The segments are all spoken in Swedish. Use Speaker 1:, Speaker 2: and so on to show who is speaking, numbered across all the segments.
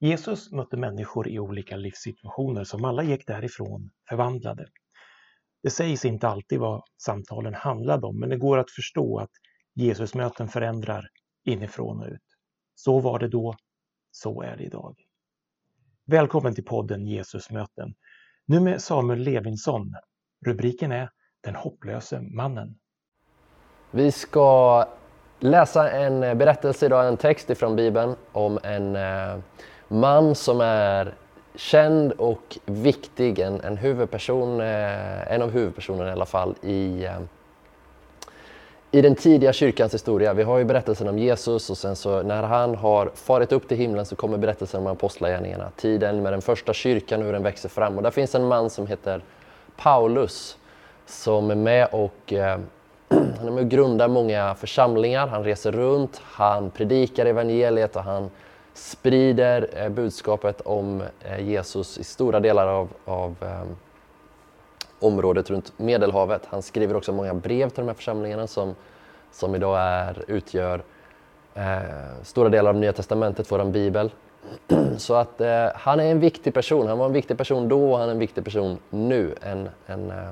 Speaker 1: Jesus mötte människor i olika livssituationer som alla gick därifrån förvandlade. Det sägs inte alltid vad samtalen handlade om, men det går att förstå att Jesusmöten förändrar inifrån och ut. Så var det då, så är det idag. Välkommen till podden Jesusmöten. Nu med Samuel Levinsson. Rubriken är Den hopplöse mannen.
Speaker 2: Vi ska läsa en berättelse idag, en text ifrån Bibeln om en eh, man som är känd och viktig, en, en huvudperson, eh, en av huvudpersonerna i alla fall i, eh, i den tidiga kyrkans historia. Vi har ju berättelsen om Jesus och sen så när han har farit upp till himlen så kommer berättelsen om apostlagärningarna. Tiden med den första kyrkan och hur den växer fram. Och där finns en man som heter Paulus som är med och eh, han är med och grundar många församlingar. Han reser runt, han predikar evangeliet och han sprider eh, budskapet om eh, Jesus i stora delar av, av eh, området runt Medelhavet. Han skriver också många brev till de här församlingarna som, som idag är, utgör eh, stora delar av Nya Testamentet, vår bibel. Så att eh, han är en viktig person. Han var en viktig person då och han är en viktig person nu. En, en, eh,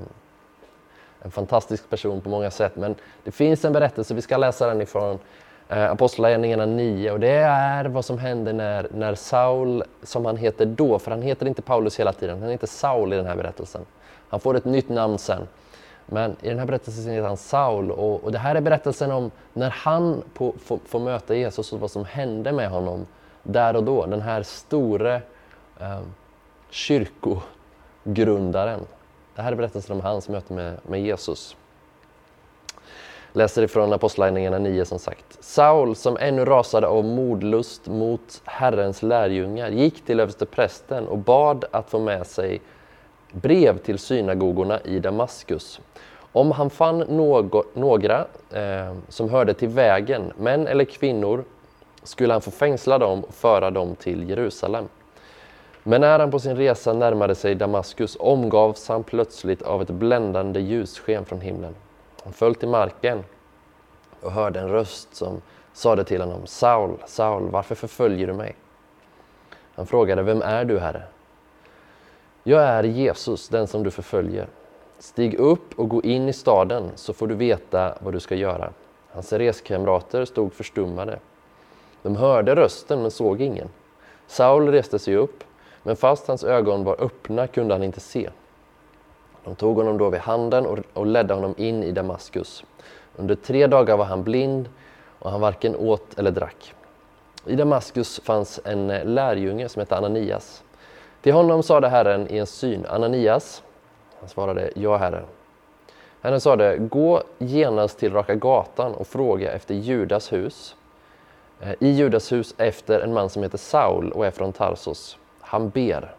Speaker 2: en fantastisk person på många sätt. Men det finns en berättelse, vi ska läsa den ifrån eh, Apostlagärningarna 9 och det är vad som händer när, när Saul, som han heter då, för han heter inte Paulus hela tiden, han heter Saul i den här berättelsen. Han får ett nytt namn sen. Men i den här berättelsen heter han Saul och, och det här är berättelsen om när han på, får, får möta Jesus och vad som hände med honom där och då. Den här store eh, kyrkogrundaren. Det här är berättelsen om hans möte med, med Jesus. Läser ifrån Apostlagärningarna 9 som sagt. Saul, som ännu rasade av mordlust mot Herrens lärjungar, gick till översteprästen och bad att få med sig brev till synagogorna i Damaskus. Om han fann någo, några eh, som hörde till vägen, män eller kvinnor, skulle han få fängsla dem och föra dem till Jerusalem. Men när han på sin resa närmade sig Damaskus omgavs han plötsligt av ett bländande ljussken från himlen. Han föll till marken och hörde en röst som sade till honom Saul, Saul, varför förföljer du mig? Han frågade, vem är du, Herre? Jag är Jesus, den som du förföljer. Stig upp och gå in i staden så får du veta vad du ska göra. Hans reskamrater stod förstummade. De hörde rösten men såg ingen. Saul reste sig upp, men fast hans ögon var öppna kunde han inte se. De tog honom då vid handen och, och ledde honom in i Damaskus. Under tre dagar var han blind och han varken åt eller drack. I Damaskus fanns en eh, lärjunge som hette Ananias. Till honom sade Herren i en syn, Ananias. Han svarade, ja Herre. Herren sade, gå genast till Raka gatan och fråga efter Judas hus. Eh, I Judas hus efter en man som heter Saul och är från Tarsos. Han ber.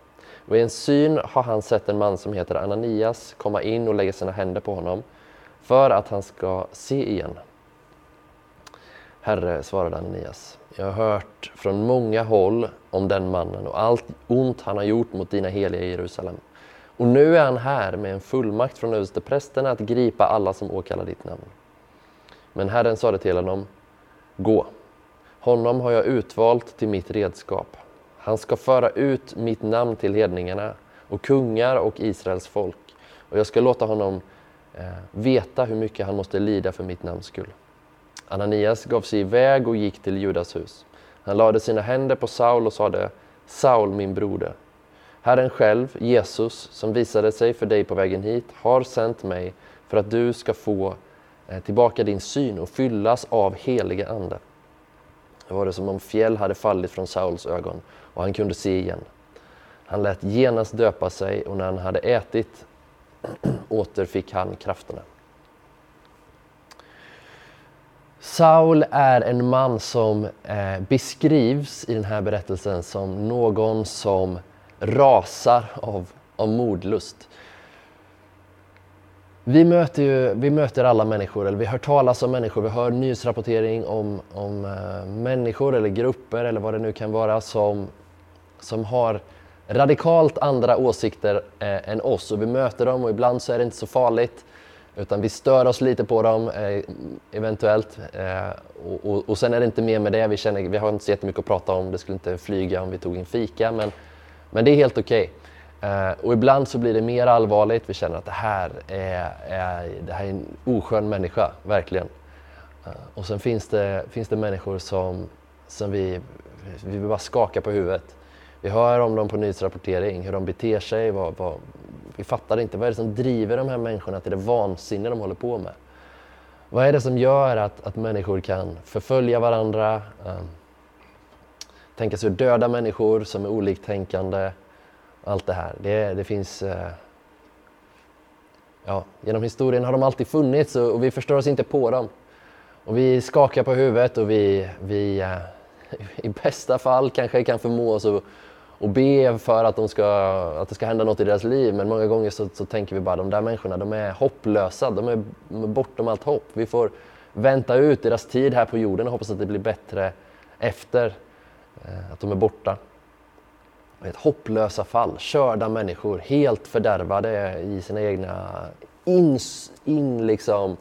Speaker 2: Och i en syn har han sett en man som heter Ananias komma in och lägga sina händer på honom för att han ska se igen. Herre, svarade Ananias, jag har hört från många håll om den mannen och allt ont han har gjort mot dina heliga i Jerusalem. Och nu är han här med en fullmakt från översteprästen att gripa alla som åkallar ditt namn. Men Herren sade till honom, gå. Honom har jag utvalt till mitt redskap. Han ska föra ut mitt namn till hedningarna och kungar och Israels folk. Och jag ska låta honom eh, veta hur mycket han måste lida för mitt namns skull. Ananias gav sig iväg och gick till Judas hus. Han lade sina händer på Saul och sade Saul, min broder. Herren själv, Jesus, som visade sig för dig på vägen hit, har sänt mig för att du ska få eh, tillbaka din syn och fyllas av heliga Ande. Det var det som om fjäll hade fallit från Sauls ögon och han kunde se igen. Han lät genast döpa sig och när han hade ätit återfick han krafterna. Saul är en man som eh, beskrivs i den här berättelsen som någon som rasar av, av mordlust. Vi möter, ju, vi möter alla människor, eller vi hör talas om människor, vi hör nyhetsrapportering om, om eh, människor eller grupper eller vad det nu kan vara som, som har radikalt andra åsikter eh, än oss och vi möter dem och ibland så är det inte så farligt Utan vi stör oss lite på dem eh, eventuellt. Eh, och, och, och, sen är det inte mer med det. Vi, känner, vi har inte så jättemycket att prata om. Det skulle inte flyga om vi tog en fika. Men, men det är helt okej. Okay. Eh, och ibland så blir det mer allvarligt. Vi känner att det här är, är, det här är en oskön människa, verkligen. Eh, och sen finns det, finns det människor som, som vi, vi vill bara skaka på huvudet. Vi hör om dem på nyhetsrapportering, hur de beter sig, vad, vad, vi fattar inte. Vad är det som driver de här människorna till det vansinne de håller på med? Vad är det som gör att, att människor kan förfölja varandra, um, tänka sig att döda människor som är oliktänkande? Allt det här. Det, det finns... Uh, ja, genom historien har de alltid funnits och, och, vi förstår oss inte på dem. Och vi skakar på huvudet och vi, vi uh, i bästa fall kanske kan förmå oss att och be för att, de ska, att det ska hända något i deras liv. Men många gånger så, så tänker vi bara de där människorna de är hopplösa, de är, de är bortom allt hopp. Vi får vänta ut deras tid här på jorden och hoppas att det blir bättre efter eh, att de är borta. Ett hopplösa fall, körda människor, helt fördärvade i sina egna ins, in, liksom,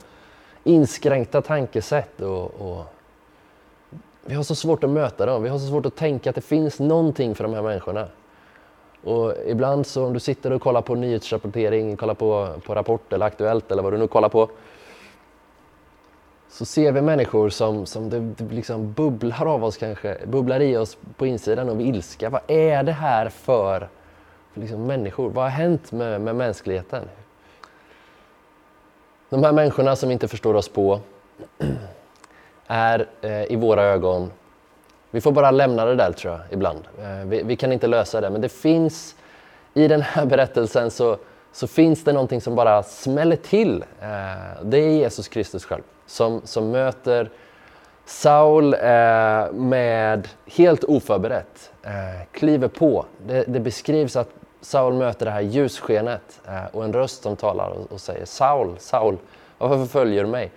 Speaker 2: inskränkta tankesätt och, och vi har så svårt att möta dem. Vi har så svårt att tänka att det finns någonting för de här människorna. Och ibland så om du sitter och kollar på nyhetsrapportering, kollar på, på Rapport eller Aktuellt eller vad du nu kollar på. Så ser vi människor som, som det, det liksom bubblar av oss kanske, bubblar i oss på insidan av ilska. Vad är det här för, för liksom människor? Vad har hänt med, med mänskligheten? De här människorna som inte förstår oss på är eh, i våra ögon, vi får bara lämna det där tror jag ibland. Eh, vi, vi, kan inte lösa det, men det finns i den här berättelsen så, så finns det någonting som bara smäller till. Eh, det är Jesus Kristus själv som, som möter Saul eh, med helt oförberett, eh, kliver på. Det, det, beskrivs att Saul möter det här ljusskenet eh, och en röst som talar och, och säger Saul, Saul, varför förföljer du mig?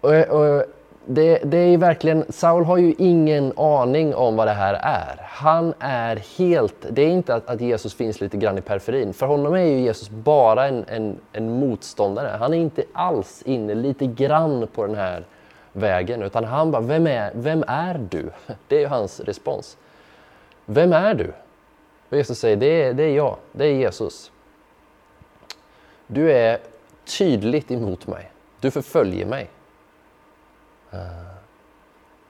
Speaker 2: Och, och det, det, är verkligen, Saul har ju ingen aning om vad det här är. Han är helt, det är inte att, att Jesus finns lite grann i periferin. För honom är ju Jesus bara en, en, en motståndare. Han är inte alls inne lite grann på den här vägen. Utan han bara, vem är, vem är du? Det är ju hans respons. Vem är du? Och Jesus säger, det är, det är jag, det är Jesus. Du är tydligt emot mig. Du förföljer mig. Eh,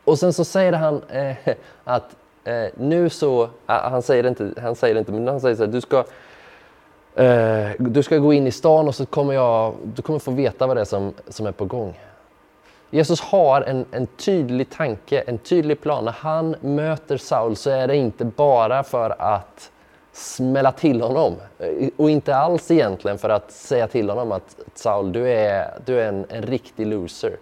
Speaker 2: och sen så säger han eh, att eh, nu så, ah, han, säger det inte, han säger det inte, men han säger så här, du ska, eh, du ska gå in i stan och så kommer jag, du kommer få veta vad det är som, som är på gång. Jesus har en, en tydlig tanke, en tydlig plan. När han möter Saul så är det inte bara för att smälla till honom eh, och inte alls egentligen för att säga till honom att Saul, du är, du är en, en riktig loser.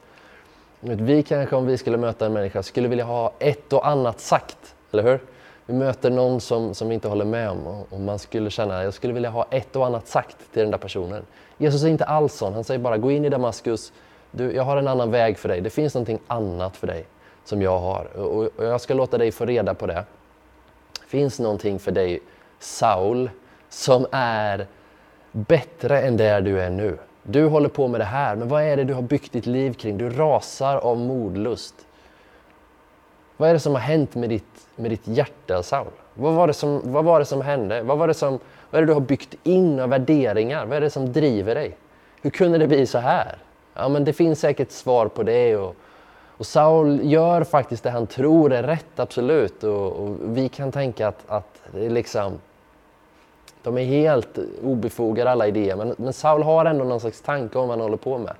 Speaker 2: Vi kanske om vi skulle möta en människa skulle vilja ha ett och annat sagt, eller hur? Vi möter någon som, som vi inte håller med om och, och man skulle känna att jag skulle vilja ha ett och annat sagt till den där personen. Jesus är inte alls sån, han säger bara gå in i Damaskus, du, jag har en annan väg för dig, det finns någonting annat för dig som jag har och, och jag ska låta dig få reda på det. Det finns någonting för dig, Saul, som är bättre än där du är nu. Du håller på med det här, men vad är det du har byggt ditt liv kring? Du rasar av modlust. Vad är det som har hänt med ditt, med ditt hjärta, Saul? Vad var, det som, vad var det som hände? Vad, var det som, vad är det du har byggt in av värderingar? Vad är det som driver dig? Hur kunde det bli så här? Ja, men det finns säkert svar på det. Och, och Saul gör faktiskt det han tror är rätt, absolut. Och, och vi kan tänka att, att det är liksom de är helt obefogade alla idéer. Men, men Saul har ändå någon slags tanke om vad han håller på med.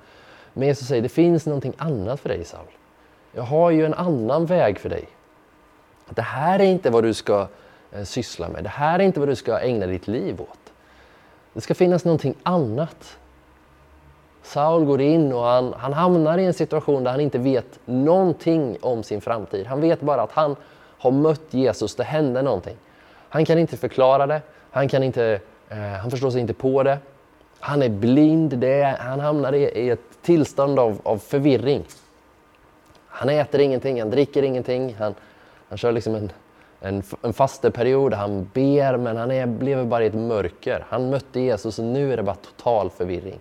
Speaker 2: Men Jesus säger, det finns någonting annat för dig Saul. Jag har ju en annan väg för dig. Det här är inte vad du ska eh, syssla med. Det här är inte vad du ska ägna ditt liv åt. Det ska finnas någonting annat. Saul går in och han, han hamnar i en situation där han inte vet någonting om sin framtid. Han vet bara att han har mött Jesus, det hände någonting. Han kan inte förklara det, han, kan inte, eh, han förstår sig inte på det. Han är blind. Det är, han hamnar i, i ett tillstånd av, av, förvirring. Han äter ingenting, han dricker ingenting. Han, han kör liksom en, en, en fasteperiod, han ber men han är, lever bara i ett mörker. Han mötte Jesus och nu är det bara total förvirring.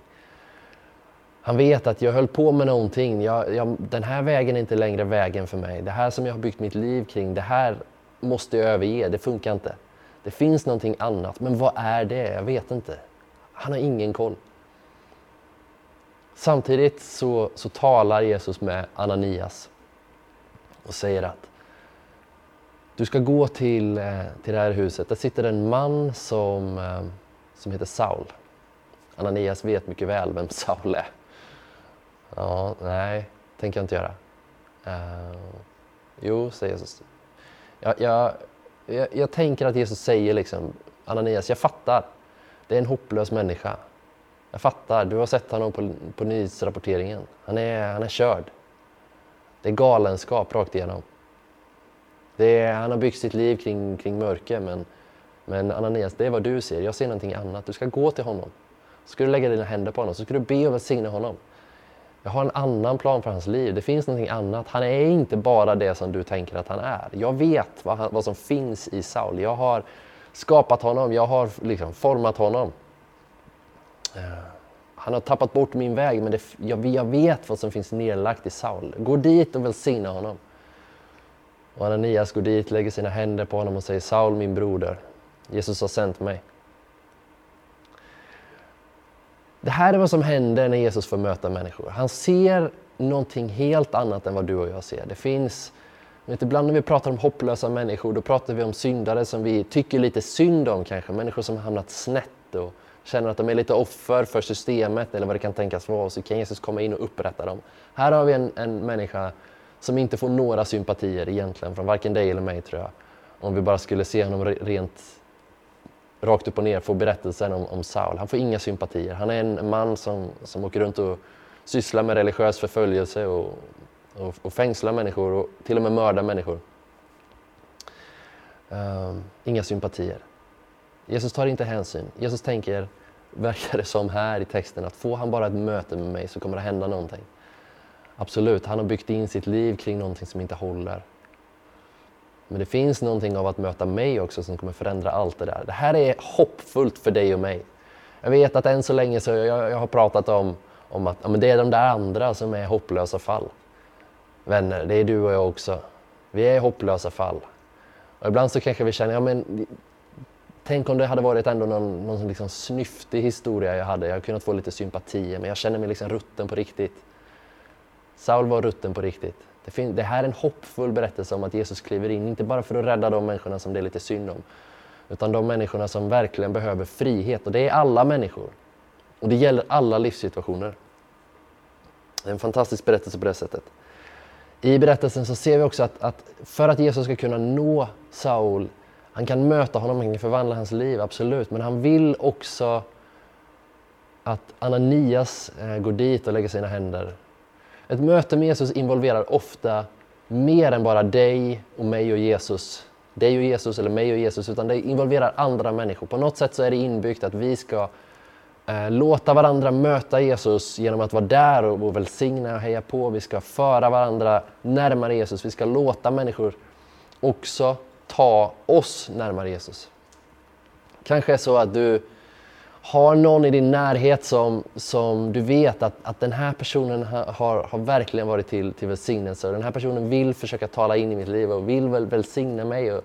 Speaker 2: Han vet att jag höll på med någonting. Jag, jag, den här vägen är inte längre vägen för mig. Det här som jag har byggt mitt liv kring, det här måste jag överge. Det funkar inte. Det finns någonting annat. Men vad är det? Jag vet inte. Han har ingen koll. Samtidigt så, så talar Jesus med Ananias och säger att du ska gå till, eh, till det här huset. Där sitter en man som, eh, som heter Saul. Ananias vet mycket väl vem Saul är. Ja, nej, tänker jag inte göra. Uh, jo, säger Jesus. Jag, jag, jag, jag, tänker att Jesus säger liksom, Ananias, jag fattar. Det är en hopplös människa. Jag fattar, du har sett honom på, på nyhetsrapporteringen. Han är, han är körd. Det är galenskap rakt igenom. Det är, han har byggt sitt liv kring, kring mörker, men, men Ananias, det är vad du ser. Jag ser någonting annat. Du ska gå till honom. Så ska du lägga dina händer på honom, så ska du be och välsigna honom. Jag har en annan plan för hans liv. Det finns någonting annat. Han är inte bara det som du tänker att han är. Jag vet vad, han, vad som finns i Saul. Jag har skapat honom. Jag har liksom format honom. Eh, han har tappat bort min väg, men det, jag, jag, vet vad som finns nedlagt i Saul. Gå dit och välsigna honom. Och Ananias går dit, lägger sina händer på honom och säger Saul, min broder, Jesus har sänt mig. Det här är vad som händer när Jesus får möta människor. Han ser någonting helt annat än vad du och jag ser. Det finns, vet, ibland när vi pratar om hopplösa människor, då pratar vi om syndare som vi tycker lite synd om kanske. Människor som har hamnat snett och känner att de är lite offer för systemet eller vad det kan tänkas vara. och Så kan Jesus komma in och upprätta dem. Här har vi en, en människa som inte får några sympatier egentligen från varken dig eller mig tror jag. Om vi bara skulle se honom rent rakt upp och ner får berättelsen om, om Saul. Han får inga sympatier. Han är en man som, som åker runt och sysslar med religiös förföljelse och, och, och fängslar människor och till och med mördar människor. Um, inga sympatier. Jesus tar inte hänsyn. Jesus tänker, verkar det som här i texten, att får han bara ett möte med mig så kommer det hända någonting. Absolut, han har byggt in sitt liv kring någonting som inte håller. Men det finns någonting av att möta mig också som kommer förändra allt det där. Det här är hoppfullt för dig och mig. Jag vet att än så länge så jag, jag har pratat om, om att ja, men det är de där andra som är hopplösa fall. Vänner, det är du och jag också. Vi är hopplösa fall. Och ibland så kanske vi känner, ja men Tänk om det hade varit ändå någon, någon liksom snyftig historia jag hade. Jag hade kunnat få lite sympatier, men jag känner mig liksom rutten på riktigt. Saul var rutten på riktigt. Det, det här är en hoppfull berättelse om att Jesus kliver in, inte bara för att rädda de människorna som det är lite synd om, utan de människorna som verkligen behöver frihet. Och det är alla människor. Och det gäller alla livssituationer. Det är en fantastisk berättelse på det sättet. I berättelsen så ser vi också att, att för att Jesus ska kunna nå Saul, han kan möta honom, han kan förvandla hans liv, absolut, men han vill också att Ananias eh, går dit och lägger sina händer ett möte med Jesus involverar ofta mer än bara dig och mig och Jesus. Dig och Jesus eller mig och Jesus, utan det involverar andra människor. På något sätt så är det inbyggt att vi ska eh, låta varandra möta Jesus genom att vara där och, och välsigna och heja på. Vi ska föra varandra närmare Jesus. Vi ska låta människor också ta oss närmare Jesus. Kanske är så att du har någon i din närhet som, som du vet att, att den här personen har, har verkligen varit till, till välsignelse och den här personen vill försöka tala in i mitt liv och vill väl välsigna mig. Och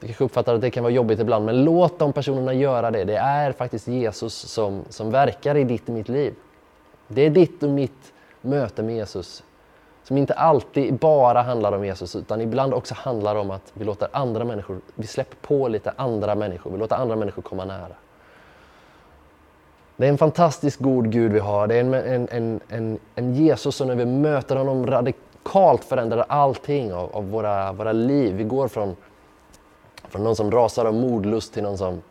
Speaker 2: du kanske uppfattar att det kan vara jobbigt ibland, men låt de personerna göra det. Det är faktiskt Jesus som, som verkar i ditt och mitt liv. Det är ditt och mitt möte med Jesus som inte alltid bara handlar om Jesus utan ibland också handlar om att vi låter andra människor, vi släpper på lite andra människor, vi låter andra människor komma nära. Det är en fantastiskt god Gud vi har. Det är en, en, en, en, en Jesus som när vi möter honom radikalt förändrar allting av, av våra, våra liv. Vi går från, från någon som rasar av modlust till någon som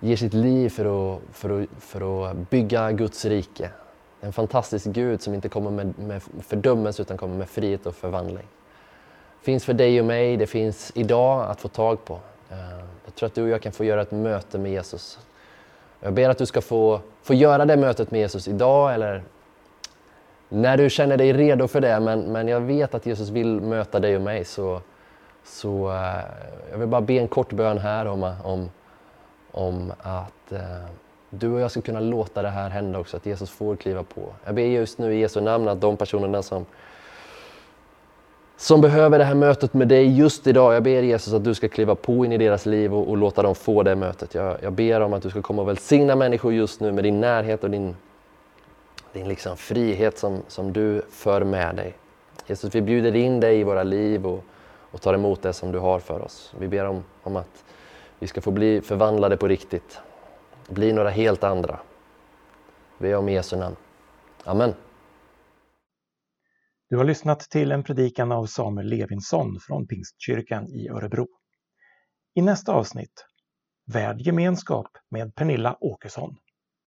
Speaker 2: ger sitt liv för att, för att, för att bygga Guds rike. En fantastisk Gud som inte kommer med, med fördömelse utan kommer med frihet och förvandling. Finns för dig och mig, det finns idag att få tag på. Eh, jag tror att du och jag kan få göra ett möte med Jesus jag ber att du ska få, få göra det mötet med Jesus idag eller när du känner dig redo för det. Men, men jag vet att Jesus vill möta dig och mig. Så, så uh, jag vill bara be en kort bön här om, om, om att uh, du och jag ska kunna låta det här hända också, att Jesus får kliva på. Jag ber just nu i Jesu namn att de personerna som som behöver det här mötet med dig just idag. Jag ber Jesus att du ska kliva på in i deras liv och, och låta dem få det mötet. Jag, jag, ber om att du ska komma och välsigna människor just nu med din närhet och din, din liksom frihet som, som du för med dig. Jesus, vi bjuder in dig i våra liv och, och tar emot det som du har för oss. Vi ber om, om att vi ska få bli förvandlade på riktigt. Bli några helt andra. Vi ber om Jesu namn. Amen.
Speaker 1: Du har lyssnat till en predikan av Samuel Levinsson från Pingstkyrkan i Örebro. I nästa avsnitt, Värd gemenskap med Pernilla Åkesson.